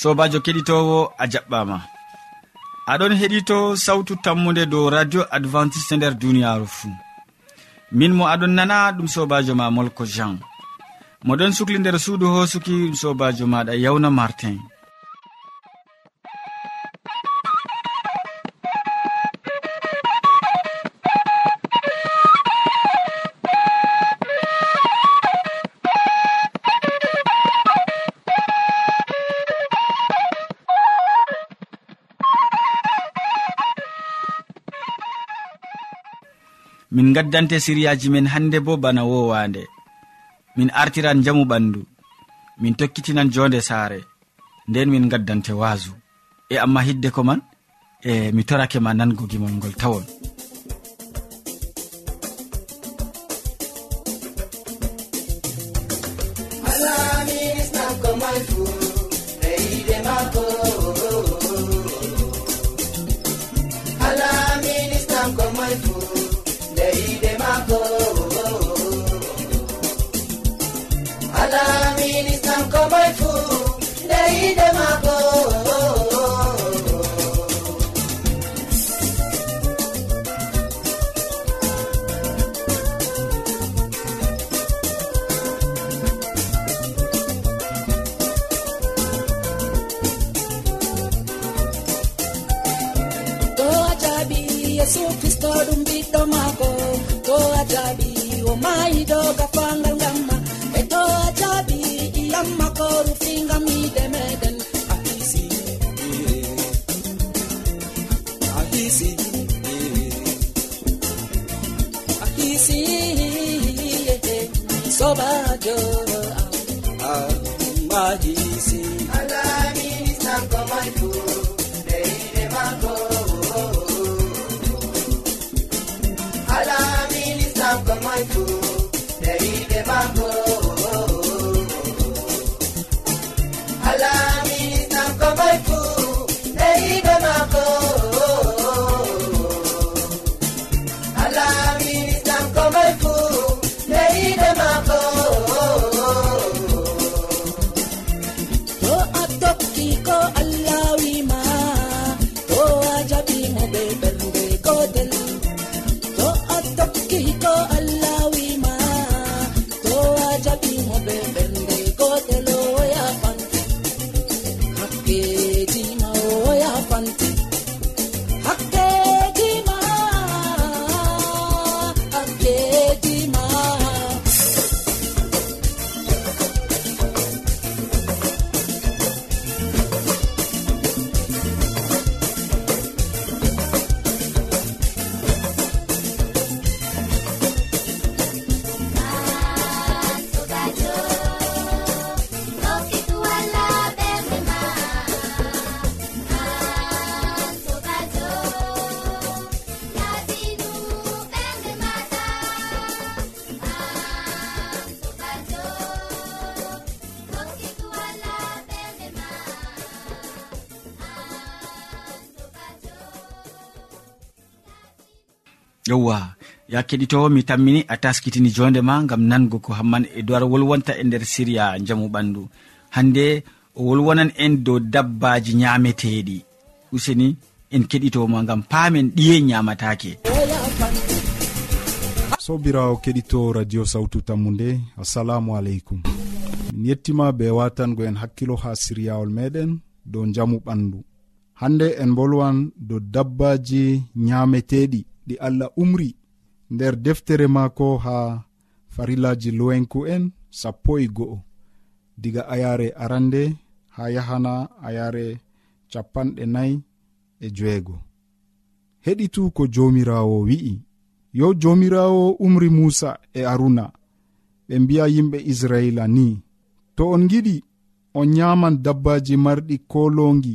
sobajo keɗitowo a jaɓɓama. Aɗon heɗito sawtu tammude dow radio adventiste nder duniyaru fuu min mo aɗon nana ɗum sobajo ma molko jean. Moɗon sukli nder suudu hosuki ɗum sobajo maɗa yawna martin. min gaddante siriyaji men hande bo bana wowande. Min artiran jamu ɓandu. Min tokkitinan jonde saare. Nden min gaddante waasu e amma hidde ko man e mi torake ma nangogimol ngol tawon. mayiɗoga yewwa ya keɗitowo mi tammini a taskitini jonde ma gam nango ko hamman e dowar wolwonta e nder siriya jamu ɓandu. Hande o wolwonan en dow dabbaji ñameteɗi useni en keɗitoma gam paamen ɗiye ñamatake sobirawo keɗito radio sawtu tammu nde assalamu aleykum. Min yettima be watango en hakkilo ha siryawol meɗen dow jamu ɓandu. Hande en bolwan dow dabbaji ñameteɗi ɗi allah umri nder deftere maako ha farillaji lowenku en sappo e go'o. Diga ayare arande ha yahana ayare capanɗe nayi e joeego heɗitu ko jomirawo wi'i. Yo jomirawo umri musa e aruna ɓe mbiya yimɓe israila ni. To on giɗi on nyaman dabbaji marɗi kolongi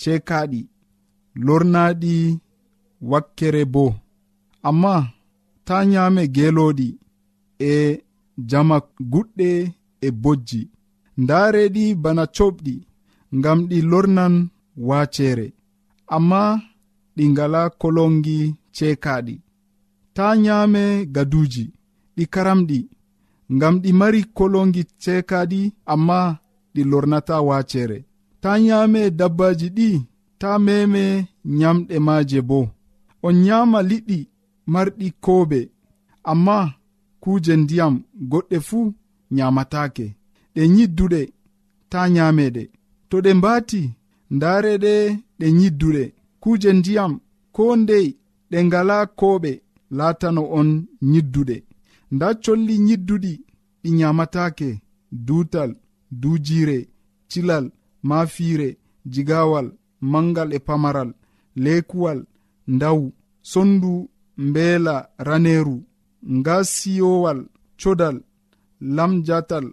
cekaɗi lornaɗi wakkere bo. Amma ta nyame geloɗi e jama guɗɗe e bojji. Ndareɗi bana coɓɗi ngam ɗi lornan wacere amma ɗi ngala kolongi cekaɗi. Ta nyame gaduji ɗi karamɗi ngam ɗi mari kolongi cekaɗi amma ɗi lornata wacere ta nyame dabbaji ɗi ta meme nyamɗe maaje boo on nyama liɗɗi marɗi kooɓe amma kuje ndiyam goɗɗe fuu nyamatake ɗe nyidduɗe ta nyameɗe to ɗe mbati ndareɗe ɗe nyidduɗe. Kuje ndiyam ko ndey ɗe ngala koɓe latano on nyidduɗe. Nda colli nyidduɗi ɗi nyamatake dutal dujire cilal mafire jigawal mangal e pamaral leekuwal ndawu sondu mbeela raneeru ngasiyowal codal lamjatal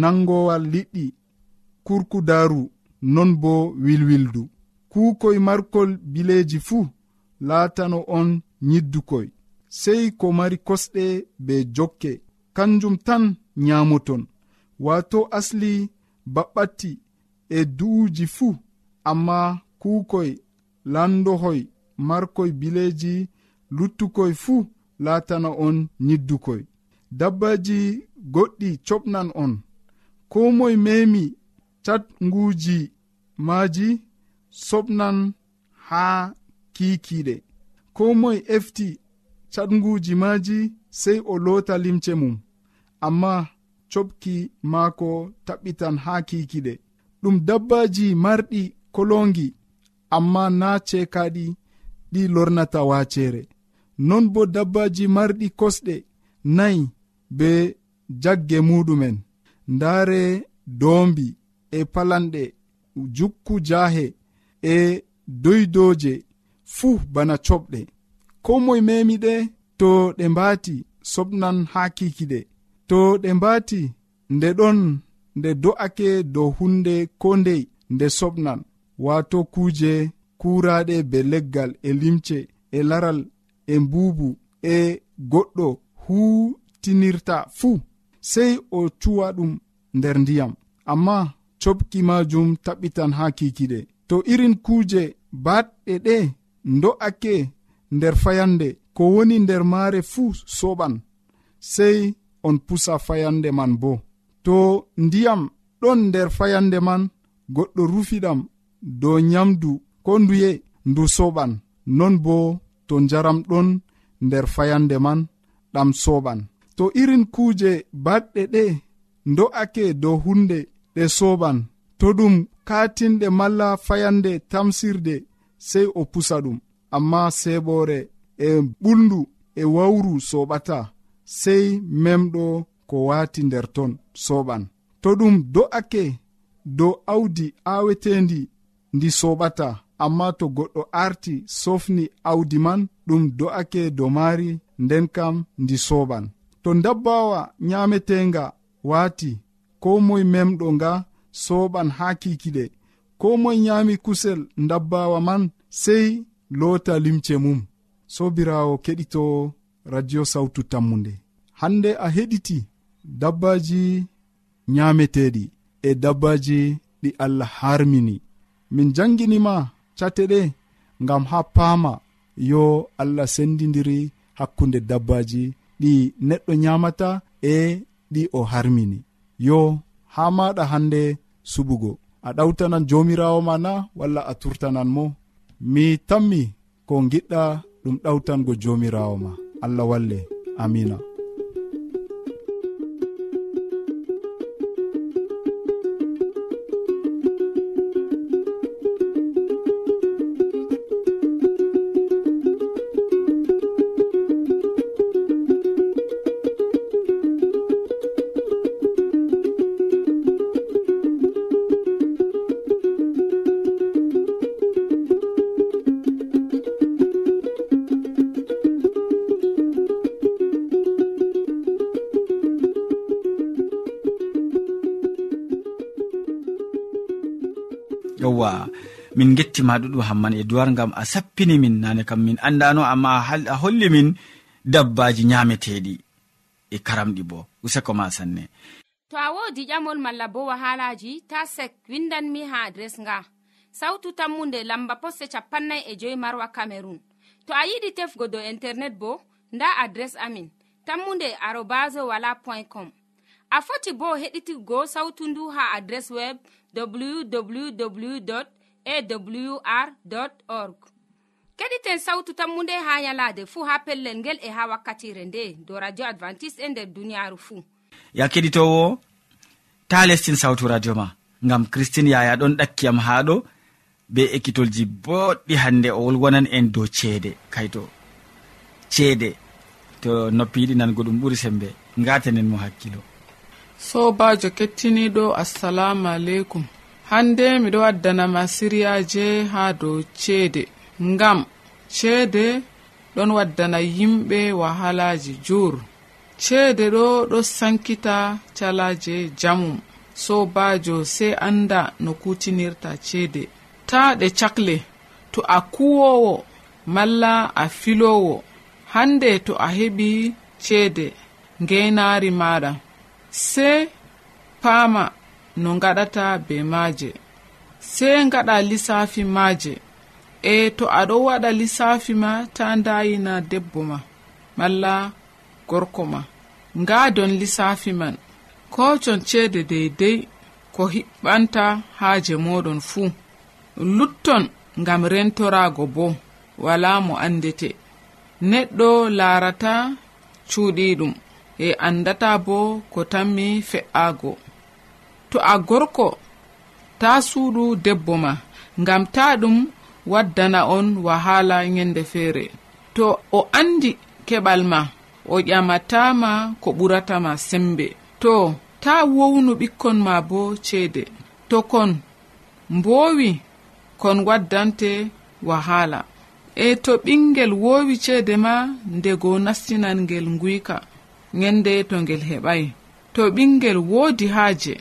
nangowal liɗɗi kurkudaru non bo wilwildu. Kuukoy markol bileeji fuu laatano on nyiddukoy. Sey ko mari kosɗe be jokke. Kanjum tan nyaamoton. Waato asli baɓɓatti e du'uuji fuu amma kuukoy landohoy markoy bileji luttukoy fuu latana on nyiddukoy. Dabbaji goɗɗi coɓnan on. Ko moy memi cat nguji maji soɓnan ha kiikiiɗe. Ko moy efti catguji maji sey o lota limce mum. Amma coɓki maako taɓɓitan ha kiikiɗe ɗum dabbaji marɗi kolongi amma na cekaɗi ɗi lornata wacere non bo dabbaji marɗi kosɗe nayi be jagge muɗumen ndare dombi e palanɗe jukku jahe e doydoje fuu bana coɓɗe. Ko moye memi ɗe to ɗe mbati soɓnan ha kikiɗe to ɗe mbati nde ɗon nde do'ake dow hunde ko ndey nde soɓnan wato kuje kuraɗe be leggal e limce e laral e mbubu e goɗɗo hutinirta fuu. Sey o cuwa ɗum nder ndiyam. Amma coɓki majum taɓɓitan ha kikiɗe to irin kuuje baɗɗe ɗe do'ake nder fayande ko woni nder maare fuu soɓan sey on pusa fayande man bo. To ndiyam ɗon nder fayande man goɗɗo rufiɗam dow nyamdu ko nduye ndu soɓan. Non bo to njaram ɗon nder fayande man ɗam soɓan. To irin kuuje baɗɗe ɗe do'ake dow hunde ɗe soɓan. To ɗum katinɗe malla fayande tamsirde sey o pusa ɗum. Amma seɓore e ɓuldu e wawru soɓata sey memɗo ko wati nder ton soɓan. To ɗum do'ake dow awdi awetendi ndi soɓata. amma to goɗɗo arti sofni awdi man ɗum do'ake dow maari nden kam ndi soɓan to dabbawa nyametenga wati ko moye memɗo nga soɓan ha kikiɗe ko moye nyami kusel dabbawa man sei lota limce mum. Sobirawo keɗito radio sawtu tammude hande a heɗiti dabbaji nyameteɗi e dabbaji ɗi allah harmini. Min janginima catteɗe ngam ha paama yo allah sendidiri hakkunde dabbaji ɗi neɗɗo nyamata e ɗi o harmini. Yo ha maɗa hande suɓugo. A ɗawtanan jomirawo ma na walla a turtanan mo. Mi tammi ko giɗɗa ɗum ɗawtango jomirawo ma. Allah walle. Amina. min gettima ɗuɗum hamman e duwar gam a sappini min nane kam min andano amma a holli min dabbaji nyameteɗi e karamɗi bo useko ma sanne to a wodi ƴamol malla bo wahalaji ta sek windanmi ha adres nga sautu tammunde lamba poste capannay e joyi marwa camerun to a yiɗi tefgo dow internet bo nda adres amin. Tammunde arobas wala point com. A foti bo heɗitigo sautu ndu ha adres web www awr org. Keɗiten sawtu tammu nde ha yalade fuu ha pellel ngel e ha wakkatire nde do radio advantice'e e nder duniyaaru fuu ya keɗitowo ta lestin sawtu radio ma ngam christine yaya ɗon ɗakkiyam ha ɗo be ekkitolji boɗɗi hannde o wolwonan en dow ceede kayto. Ceede to noppi yiɗi nango ɗum ɓuri sembe ngatanen mo hakkilo. Sobajo kettiniɗo assalamu aleykum. hande miɗo waddanama siriyaje ha dow ceede. Ngam ceede ɗon waddana yimɓe wahalaji jur. Ceede ɗo ɗo sankita calaje jamum sobajo sey anda no kutinirta ceede. Ta ɗe cakle to a kuwowo malla a filowo. Hande to a heɓi ceede ngenari maɗa. Sey paama no gaɗata be maaje. Sey gaɗa lissafi maaje. E to aɗo waɗa lissafi ma ta dayina debbo ma malla gorko ma. Ngadon lissafi man ko con ceede deydey ko hiɓɓanta haaje moɗon fuu lutton ngam rentorago bo wala mo andete. Neɗɗo laarata cuuɗiɗum e andata bo ko tanmi fe'aago to a gorko ta suuɗu debbo ma ngam ta ɗum waddana on wahala yende feere. To o andi keɓal ma o ƴamatama ko ɓuratama sembe. To ta wownu ɓikkon ma bo ceede. To kon mbowi kon waddante wahala. E to ɓingel wowi ceede ma ndego nastinan ngel nguyka yende to ngel heɓai to ɓingel woodi haaje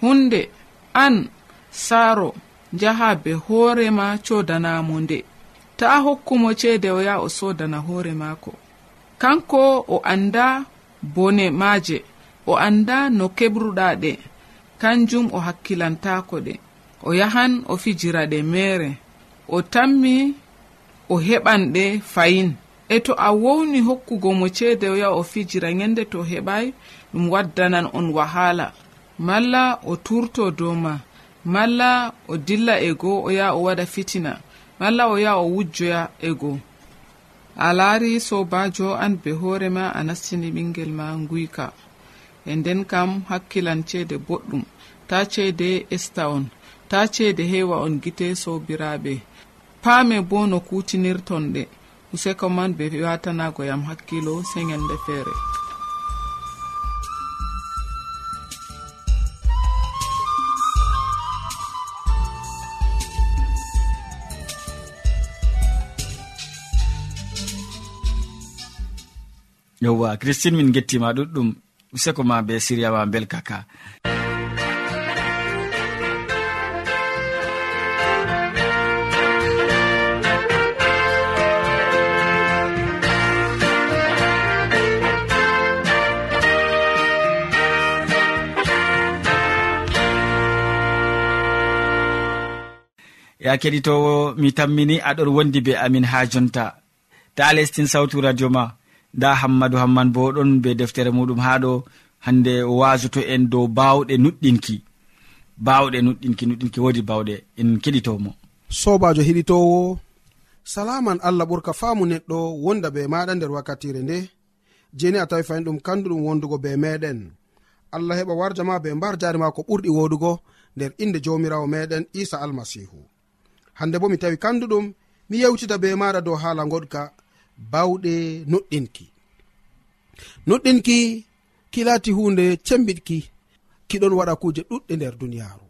hunde an saaro njaha be hoorema codanamo nde. Ta'a hokkumo ceede o yaha o sodana hoore maako. Kanko o annda bone maaje o annda no keɓruɗa ɗe kanjum o hakkilantako ɗe. O yahan o fijira ɗe mere o tammi o heɓan ɗe fayin. E to a wowni hokkugo mo ceede o yaha o fijira nyande to heɓay ɗum waddanan on wahala malla o turto dow ma. Malla o dilla e goo o yaha o waɗa fitina. Malla o yaha o wujjoya e goo. A laari sobajo an be hoore ma a nastini ɓingel ma guyka e nden kam hakkilan ceede boɗɗum. Ta ceede esta on. Ta ceede heewa on gite sobiraɓe paame bo no kutinirton ɗe. Useko man be watanago yam hakkilo se ñande feere. yowwa christine min gettima ɗuɗɗum useko ma be siriya ma bel kaka. Ya keɗitowo mi tammini aɗon wondi be amin ha jonta. Ta lestin sawtu radio ma. nda hammadou hamman bo ɗon be deftere muɗum ha ɗo hande o wasoto en dow bawɗe nuɗɗinki. Bawɗe nuɗɗinki nuɗɗinki wodi bawɗe en keɗitomo. Sobajo heɗitowo salaman allah ɓurka faamu neɗɗo wonda be maɗa nder wakkatire nde. Jeni a tawi fayin ɗum kandu ɗum wondugo be meɗen allah heɓa warja ma be mbar jari ma ko ɓurɗi woɗugo nder inde jawmirawo meɗen isa almasihu hande bo mi tawi kanduɗum mi yewtita be maɗa dow haala goɗka bawɗe nuɗɗinki. Noɗɗinki kilati hunde cembiɗki kiɗon waɗa kuje ɗuɗɗe nder duniyaru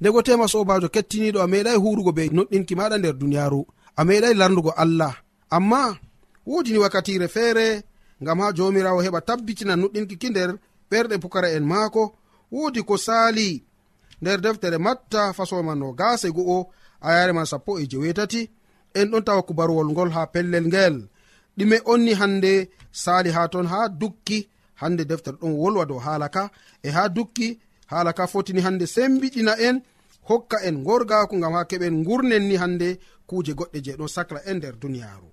ndego tema sobajo kettiniɗo a meɗai hurugo be nuɗɗinki maɗa nder duniyaru a meɗai lardugo allah. Amma wodini wakkatire feere ngam ha jomirawo heɓa tabbitina nuɗɗinki ki nder ɓerɗe pukara en maako wodi ko sali nder deftere matta fasolman no gase go'o a yareman sappo e jewetati. en ɗon tawa kubaruwol ngol ha pellel ngel. Ɗume onni hande sali ha ton ha dukki hande deftere ɗon wolwa dow haala ka. E ha dukki haala ka fotini hande sembiɗina en hokka en gorgako gam ha keɓen gurnen ni hande kuje goɗɗe je ɗon sacla e nder duniyaru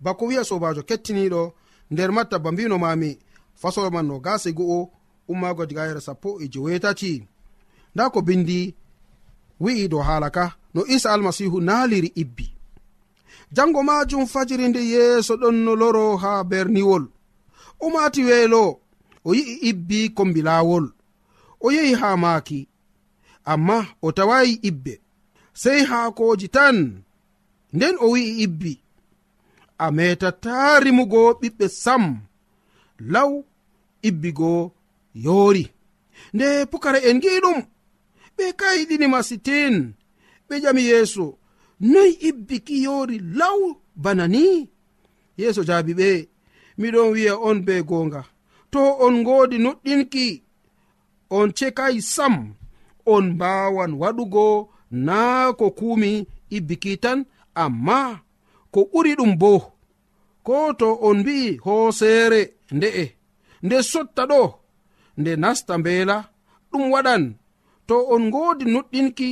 bako wiya sobajo kettiniɗo nder matta ba mbinomami fasol man no gase go'o ummago diga yere sappo e jewetati nda ko bindi wi'i dow haala ka no isa almasihu naaliri ibbi. jango majum fajiri nde yeeso ɗon no loro ha berniwol. O mati weelo? O yi'i ibbi kombi laawol o yehi ha maaki. Amma o tawayi ibbe. Sey haakoji tan nden o wi'i ibbi. A metata rimugo ɓiɓɓe sam. Law ibbigo yoori. Nde pukara en giɗum ɓe kayiɗini masitin. Ɓe ƴami yeeso. noy noyi ibbikiyori law bana ni? Yeeso jaabi ɓe miɗon wi'a on be goonga. To on ngoodi nuɗɗinki on cekai sam on mbawan waɗugo naa ko kuumi ibbiki tan amma ko ɓuri ɗum bo. Ko to on mbi'i hooseere nde'e nde sotta ɗo nde nasta mbeela ɗum waɗan. To on ngoodi nuɗɗinki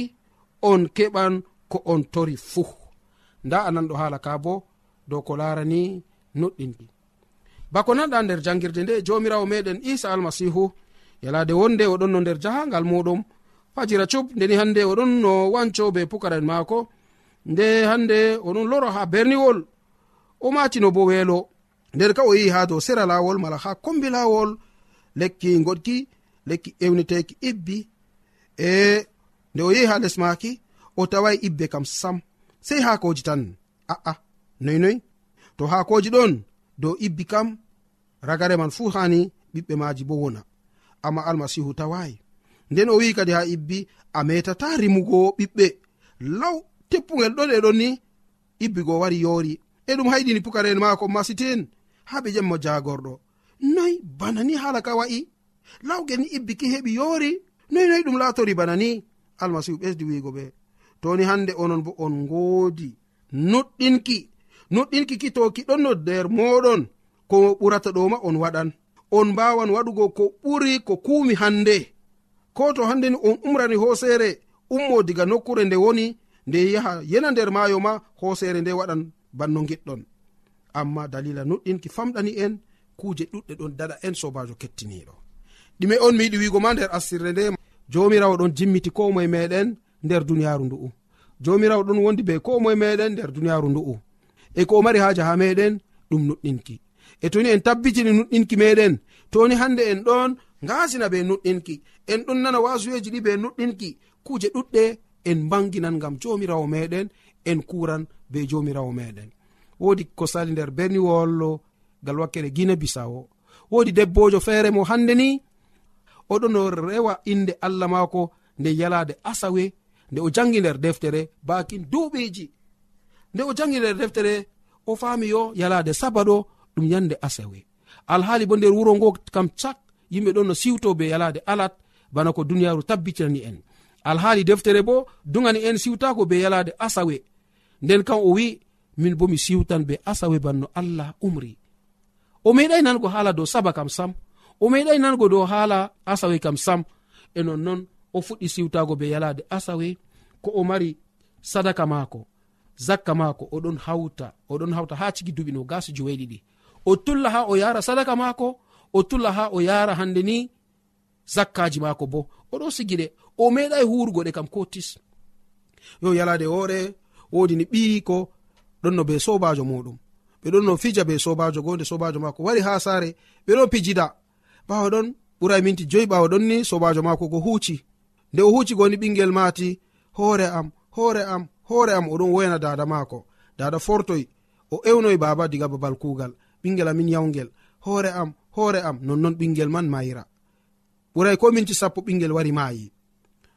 on keɓan ko on tori fuu. Nda ananɗo haala ka bo dow ko larani nuɗɗinɗi. Bako nanɗa nder jangirde nde jomirawo meɗen isa almasihu yalade wonde oɗon no nder jahangal muɗum fajira cup ndeni hande oɗon no wanco be pukara'en maako. Nde hande oɗon loro ha berniwol. O matino bo weelo. Nder ka o yehi ha dow sera lawol mala ha kombi lawol lekki goɗki lekki ewniteki ibbi. E nde o yehi ha les maki o tawai ibbe kam sam. Sei haakoji tan. A'a noynoy to haakoji ɗon dow ibbi kam ragare man fuu hani ɓiɓɓe maji bo wona. Amma almasihu tawayi nden o wi'i kadi ha ibbi a metata rimugo ɓiɓɓe. Law teppugel ɗon eɗon ni ibbigo wari yoori. E ɗum hayɗini pukaren maako masiten ha ɓe ƴemmo jagorɗo noy bana ni hala ka wa'i? Lawgel ni ibbiki heɓi yoori? Noy noy ɗum latori bana ni. Almasihu ɓesdi wiigo ɓe. toni hande onon bo on ngoodi. Nuɗɗinki nuɗɗinki ki to ki ɗon no nder moɗon ko ɓurata ɗoma on waɗan. On mbawan waɗugo ko ɓuri ko kuumi hande ko to hande ni on umrani hoosere ummo diga nokkure nde woni nde yaha yena nder maayo ma hoosere nde waɗan banno giɗɗon amma dalila nuɗɗinki famɗani en kuuje ɗuɗɗe ɗon daɗa en sobajo kettiniɗo ɗume on mi yiɗi wigo ma nder assirre nde jomirawo ɗon jimmiti ko moye meɗen nder duniyaaru ndu'u jomirawo ɗon wondi be ko moye meɗen nder duniyaaru ndu'u e ko o mari haaja ha meɗen ɗum nuɗɗinki. E toni en tabbitini nuɗɗinki meɗen toni hande en ɗon ngasina be nuɗɗinki. En ɗon nana wasuyeji ɗi be nuɗɗinki. Kuje ɗuɗɗe en banginan gam jomirawo meɗen en kuran be jomirawo meɗen wodi ko sali nder berni wollo gal wakkere guine bisawo wodi debbojo feere mo hande ni oɗon rewa inde allah mako nde yalade asawe nde o jangi nder deftere bakin duuɓiji nde o jangi nder deftere o fami yo yalade sabaɗo ɗum yande asawe alhaali bo nder wuro ngo kam cak yimɓe ɗon no siwto be yalade alat bana ko duniyaru tabbitinani en. Alhaali deftere bo dugani en siwtako be yalade asawe. Nden kam o wi min bo mi siwtan be asawe banno allah umri. O meɗai nango hala dow saba kam sam. O meɗai nango dow hala asawe kam sam. E nonnon o fuɗɗi siwtago be yalade asawe ko o mari sadaka maako zakka maako oɗon hawta oɗon hawta ha cigi duɓi no gasi joweɗiɗi o tulla ha o yara sadaka maako o tulla ha o yara hande ni zakkaji maako bo. Oɗo sigiɗe o meɗai hurugo ɗe kam ko tis. Yo yalade woore wodi ni ɓiyiko ɗon no be sobajo muɗum ɓe ɗon no fija be sobajo go nde sobajo maako wari ha saare ɓe ɗon pijida. Ɓawo ɗon ɓurai minti joyi ɓawo ɗon ni sobajo maako go huuci. nde o huci goni ɓingel maati hoore am hoore am hoore am oɗon woyana dada maako. Dada fortoy o ewnoy baba diga babal kuugal ɓingel amin yawgel hoore am hoore am nonnon ɓingel man mayira ɓuray ko minti sappo ɓingel wari maayi.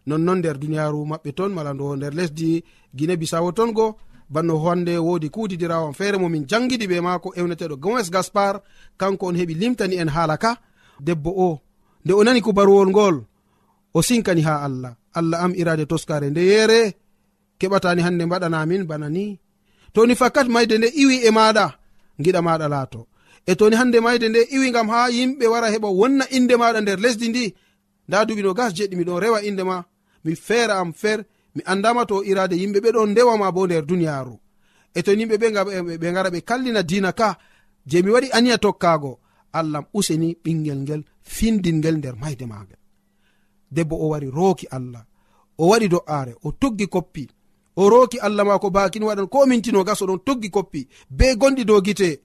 Nonnon nder duniyaaru maɓɓe ton mala ndo nder lesdi guine bisawo ton go banno hande wodi kuutidirawam feere momin jangidi ɓe maako ewneteɗo gomes gaspar. Kanko on heɓi limtani en haala ka debbo o. Nde o nani kubaruwol ngol o sinkani ha allah. Allah am irade toskare nde yere. Keɓatani hande mbaɗanamin bana ni. Toni fakkat mayde nde iwi e maɗa giɗa maɗa laato. E toni hande mayde nde iwi gam ha yimɓe wara heɓa wonna inde maɗa nder lesdi ndi. Nda duɓi no gas jeɗɗi miɗon rewa indema mi feera am feer mi andama to irade yimɓe ɓe ɗon ndewama bo nder duniyaru e ton yimɓe ɓe ɓe gara ɓe kallina dina ka je mi waɗi aniya tokkago allahm useni ɓingel ngel findingel nder mayde magel debbo o wari rooki allah. O waɗi do'aare o tuggi koppi. O rooki allah maako bakin waɗan ko mintino gas oɗon tuggi koppi. Be gonɗi dow gite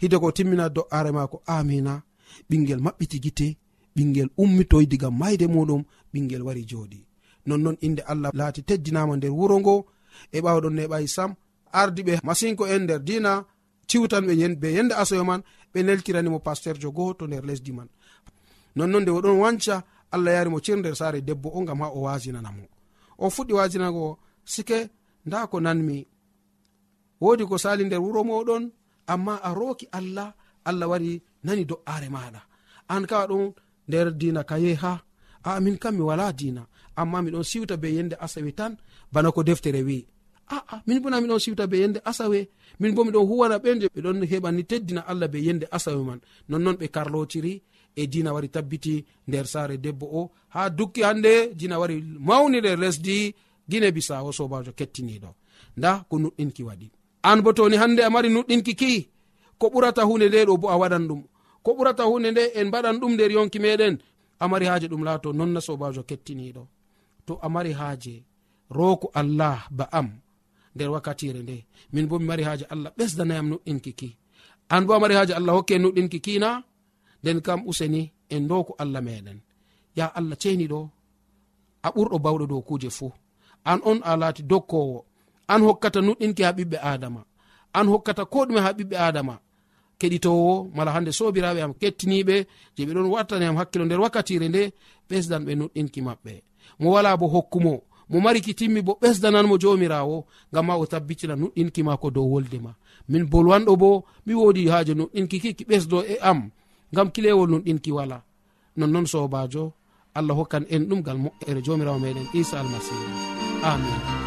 hide ko timmina do'aare maako amina ɓingel maɓɓiti gite ɓingel ummitoy diga mayde muɗum ɓingel wari jooɗi. Nonnoon inde allah laati teddinama nder wuro ngo e ɓawɗon neɓayi sam ardiɓe masinko en nder dina ciwtan ɓe be yende asoyo man ɓe neltiranimo pasteurjo goho to nder lesdi man. Nonnon nde oɗon wanca allah yarimo ceeru nder saare debbo o gam ha o wasinanamo o fuɗɗi wasinago sike nda ko nanmi. Wodi ko sali nder wuro moɗon amma a roki allah allah wari nani do'are maɗa an kawa ɗum nder dina kaye ha a min kam mi wala dina amma miɗon siwta be yende asawe tan bana ko deftere wi aa min bona miɗon siwta be yende asawe. Min bo miɗon huwana ɓen je ɓeɗon heɓani teddina allah be yende asawe man. Nonnon ɓe karlotiri e dina wari tabbiti nder saare debbo o. Ha dukki hande dina wari mawni nder lesdi guine bisawo sobajo kettiniɗo nda ko nuɗɗinki waɗi. An bo toni hande a mari nuɗɗinki ki ko ɓurata hunde nde ɗo bo a waɗan ɗum. Ko ɓurata hunde nde en mbaɗan ɗum nder yonki meɗen amari haaje ɗum laato nonna sobajo kettiniɗo to amari haaje roko allah ba am nder wakkatire nde. Min bo mi mari haaje allah ɓesdanayam nuɗɗinki ki. An bo amari haaje allah hokke nuɗɗinki kina nden kam useni en dowko allah meɗen. Ya allah ceniɗo a ɓurɗo bawɗo dow kuje fuu an on a laati dokkowo. An hokkata nuɗɗinki ha ɓiɓɓe adama. An hokkata ko ɗume ha ɓiɓɓe adama. Keɗitowo mala hande sobiraɓe am kettiniɓe je ɓe ɗon wattani am hakkilo nder wakkatire nde ɓesdan ɓe nuɗɗinki maɓɓe. Mo wala bo hokkumo mo. Mariki timmi bo ɓesdananmo jomirawo ngam ma o tabbitina nuɗɗinki ma ko dow wolde ma. Min bolwanɗo bo mi wodi haaje nuɗɗinki kiki ɓesdo e am. ngam kilewol num ɗinki wala. Nonnoon sobajo allah hokkan en ɗum gal moƴƴere jomirawo meɗen isa almasihu amin.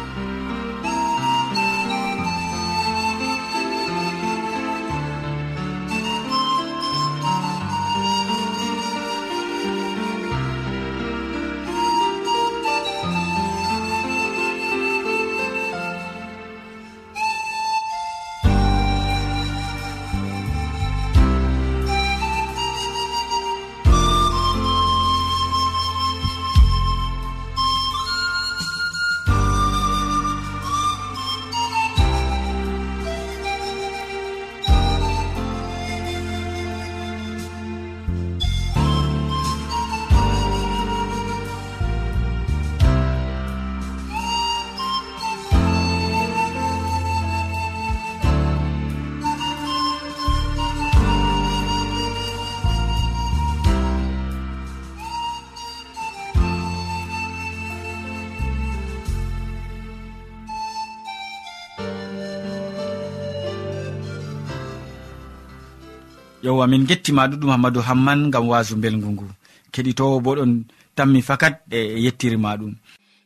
yowa min gettima ɗuɗum hammadou hamman gam wasu belgu ngu keɗitowo bo ɗon tammi fakat e yettiri ma ɗum.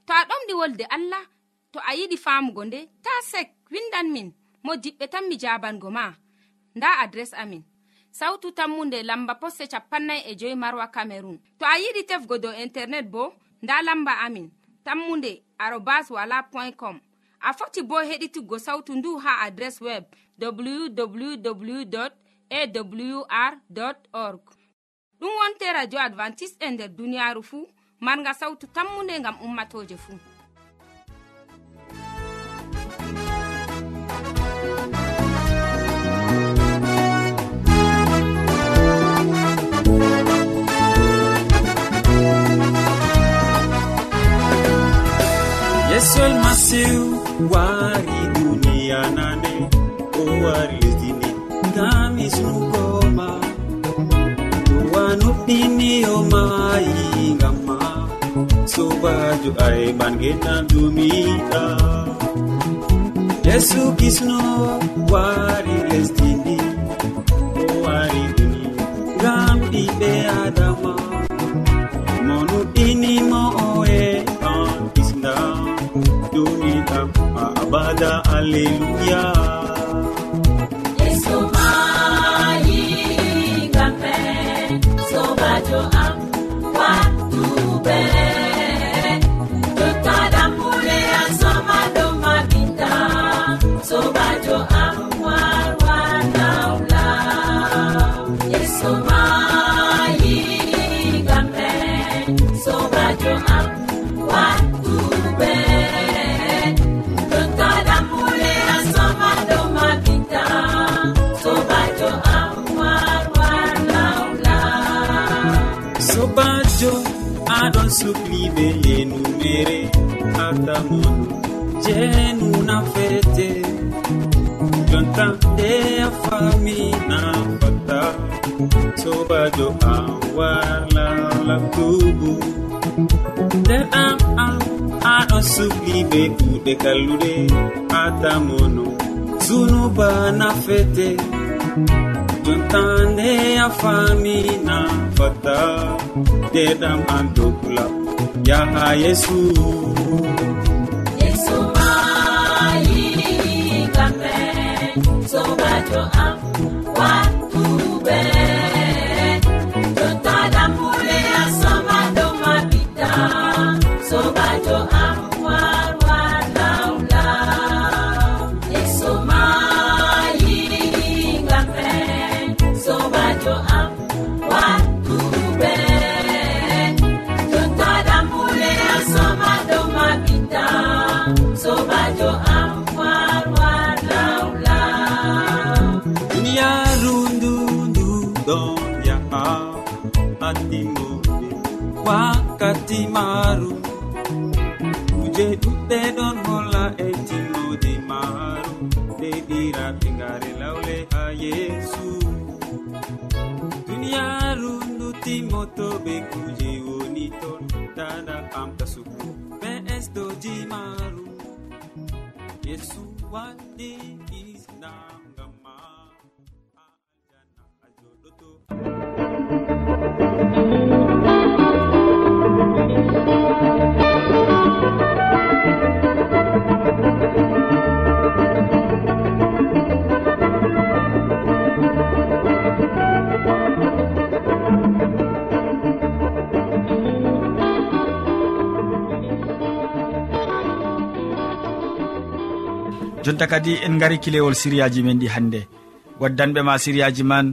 To a ɗomɗi wolde allah to a yiɗi famugo nde ta sek windan min mo diɓɓe tan mi jabango ma. Nda adres amin. Sautu tammunde lamba posse capannay e joyi marwa camerun to a yiɗi tefgo dow internet bo nda lamba amin. Tammunde arobas wala point com. A foti bo heɗituggo sautu ndu ha adres web www awr org. Ɗum wonte radio advantice'e nder duniyaaru fuu marga sawtu tammunde ngam ummatoje fuu. Yesol masiw wari duniya nane o wari sungoma duwa nuɗɗiniyoma yingamma sobajo ayɓangenan dumiɗa yesu kisno wari lesdini o wari duni ngam ɓiɓɓe adama mo nuɗɗinimo oe an kisna dumiɗa abada alleluya. sobajo aɗon sukliɓe yenumere atamon jenuna fete jonta nde a famina fata sobajo an warlalatubu nder am am aɗo sukli be kuɗe kalluɗe atamono zunuba nafete jontande a famina fata ndeɗam am dokula yaha yesu. yesu wanɗi jonta kadi en gari kilewol siriyaji men ɗi hannde. Waddanɓe ma siriyaji man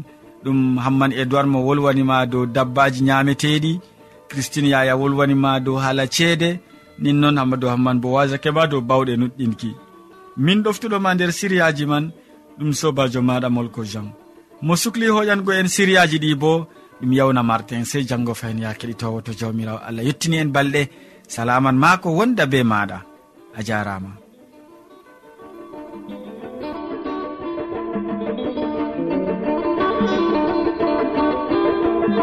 ɗum hamman edoird mo wolwanima dow dabbaji ñameteɗi christine yaya wolwanima dow haala ceede nin noon hammadou hamman bo wasake ma dow bawɗe nuɗɗinki. Min ɗoftuɗoma nder siriyaji man ɗum sobajo maɗa molko jean. Mo sukli hoƴango en siriyaji ɗi bo ɗum yawna martin sey janggo fayin ya keɗitowo to jawmirawo. Allah yettini en balɗe. Salaman ma ko wonda be maɗa. A jarama.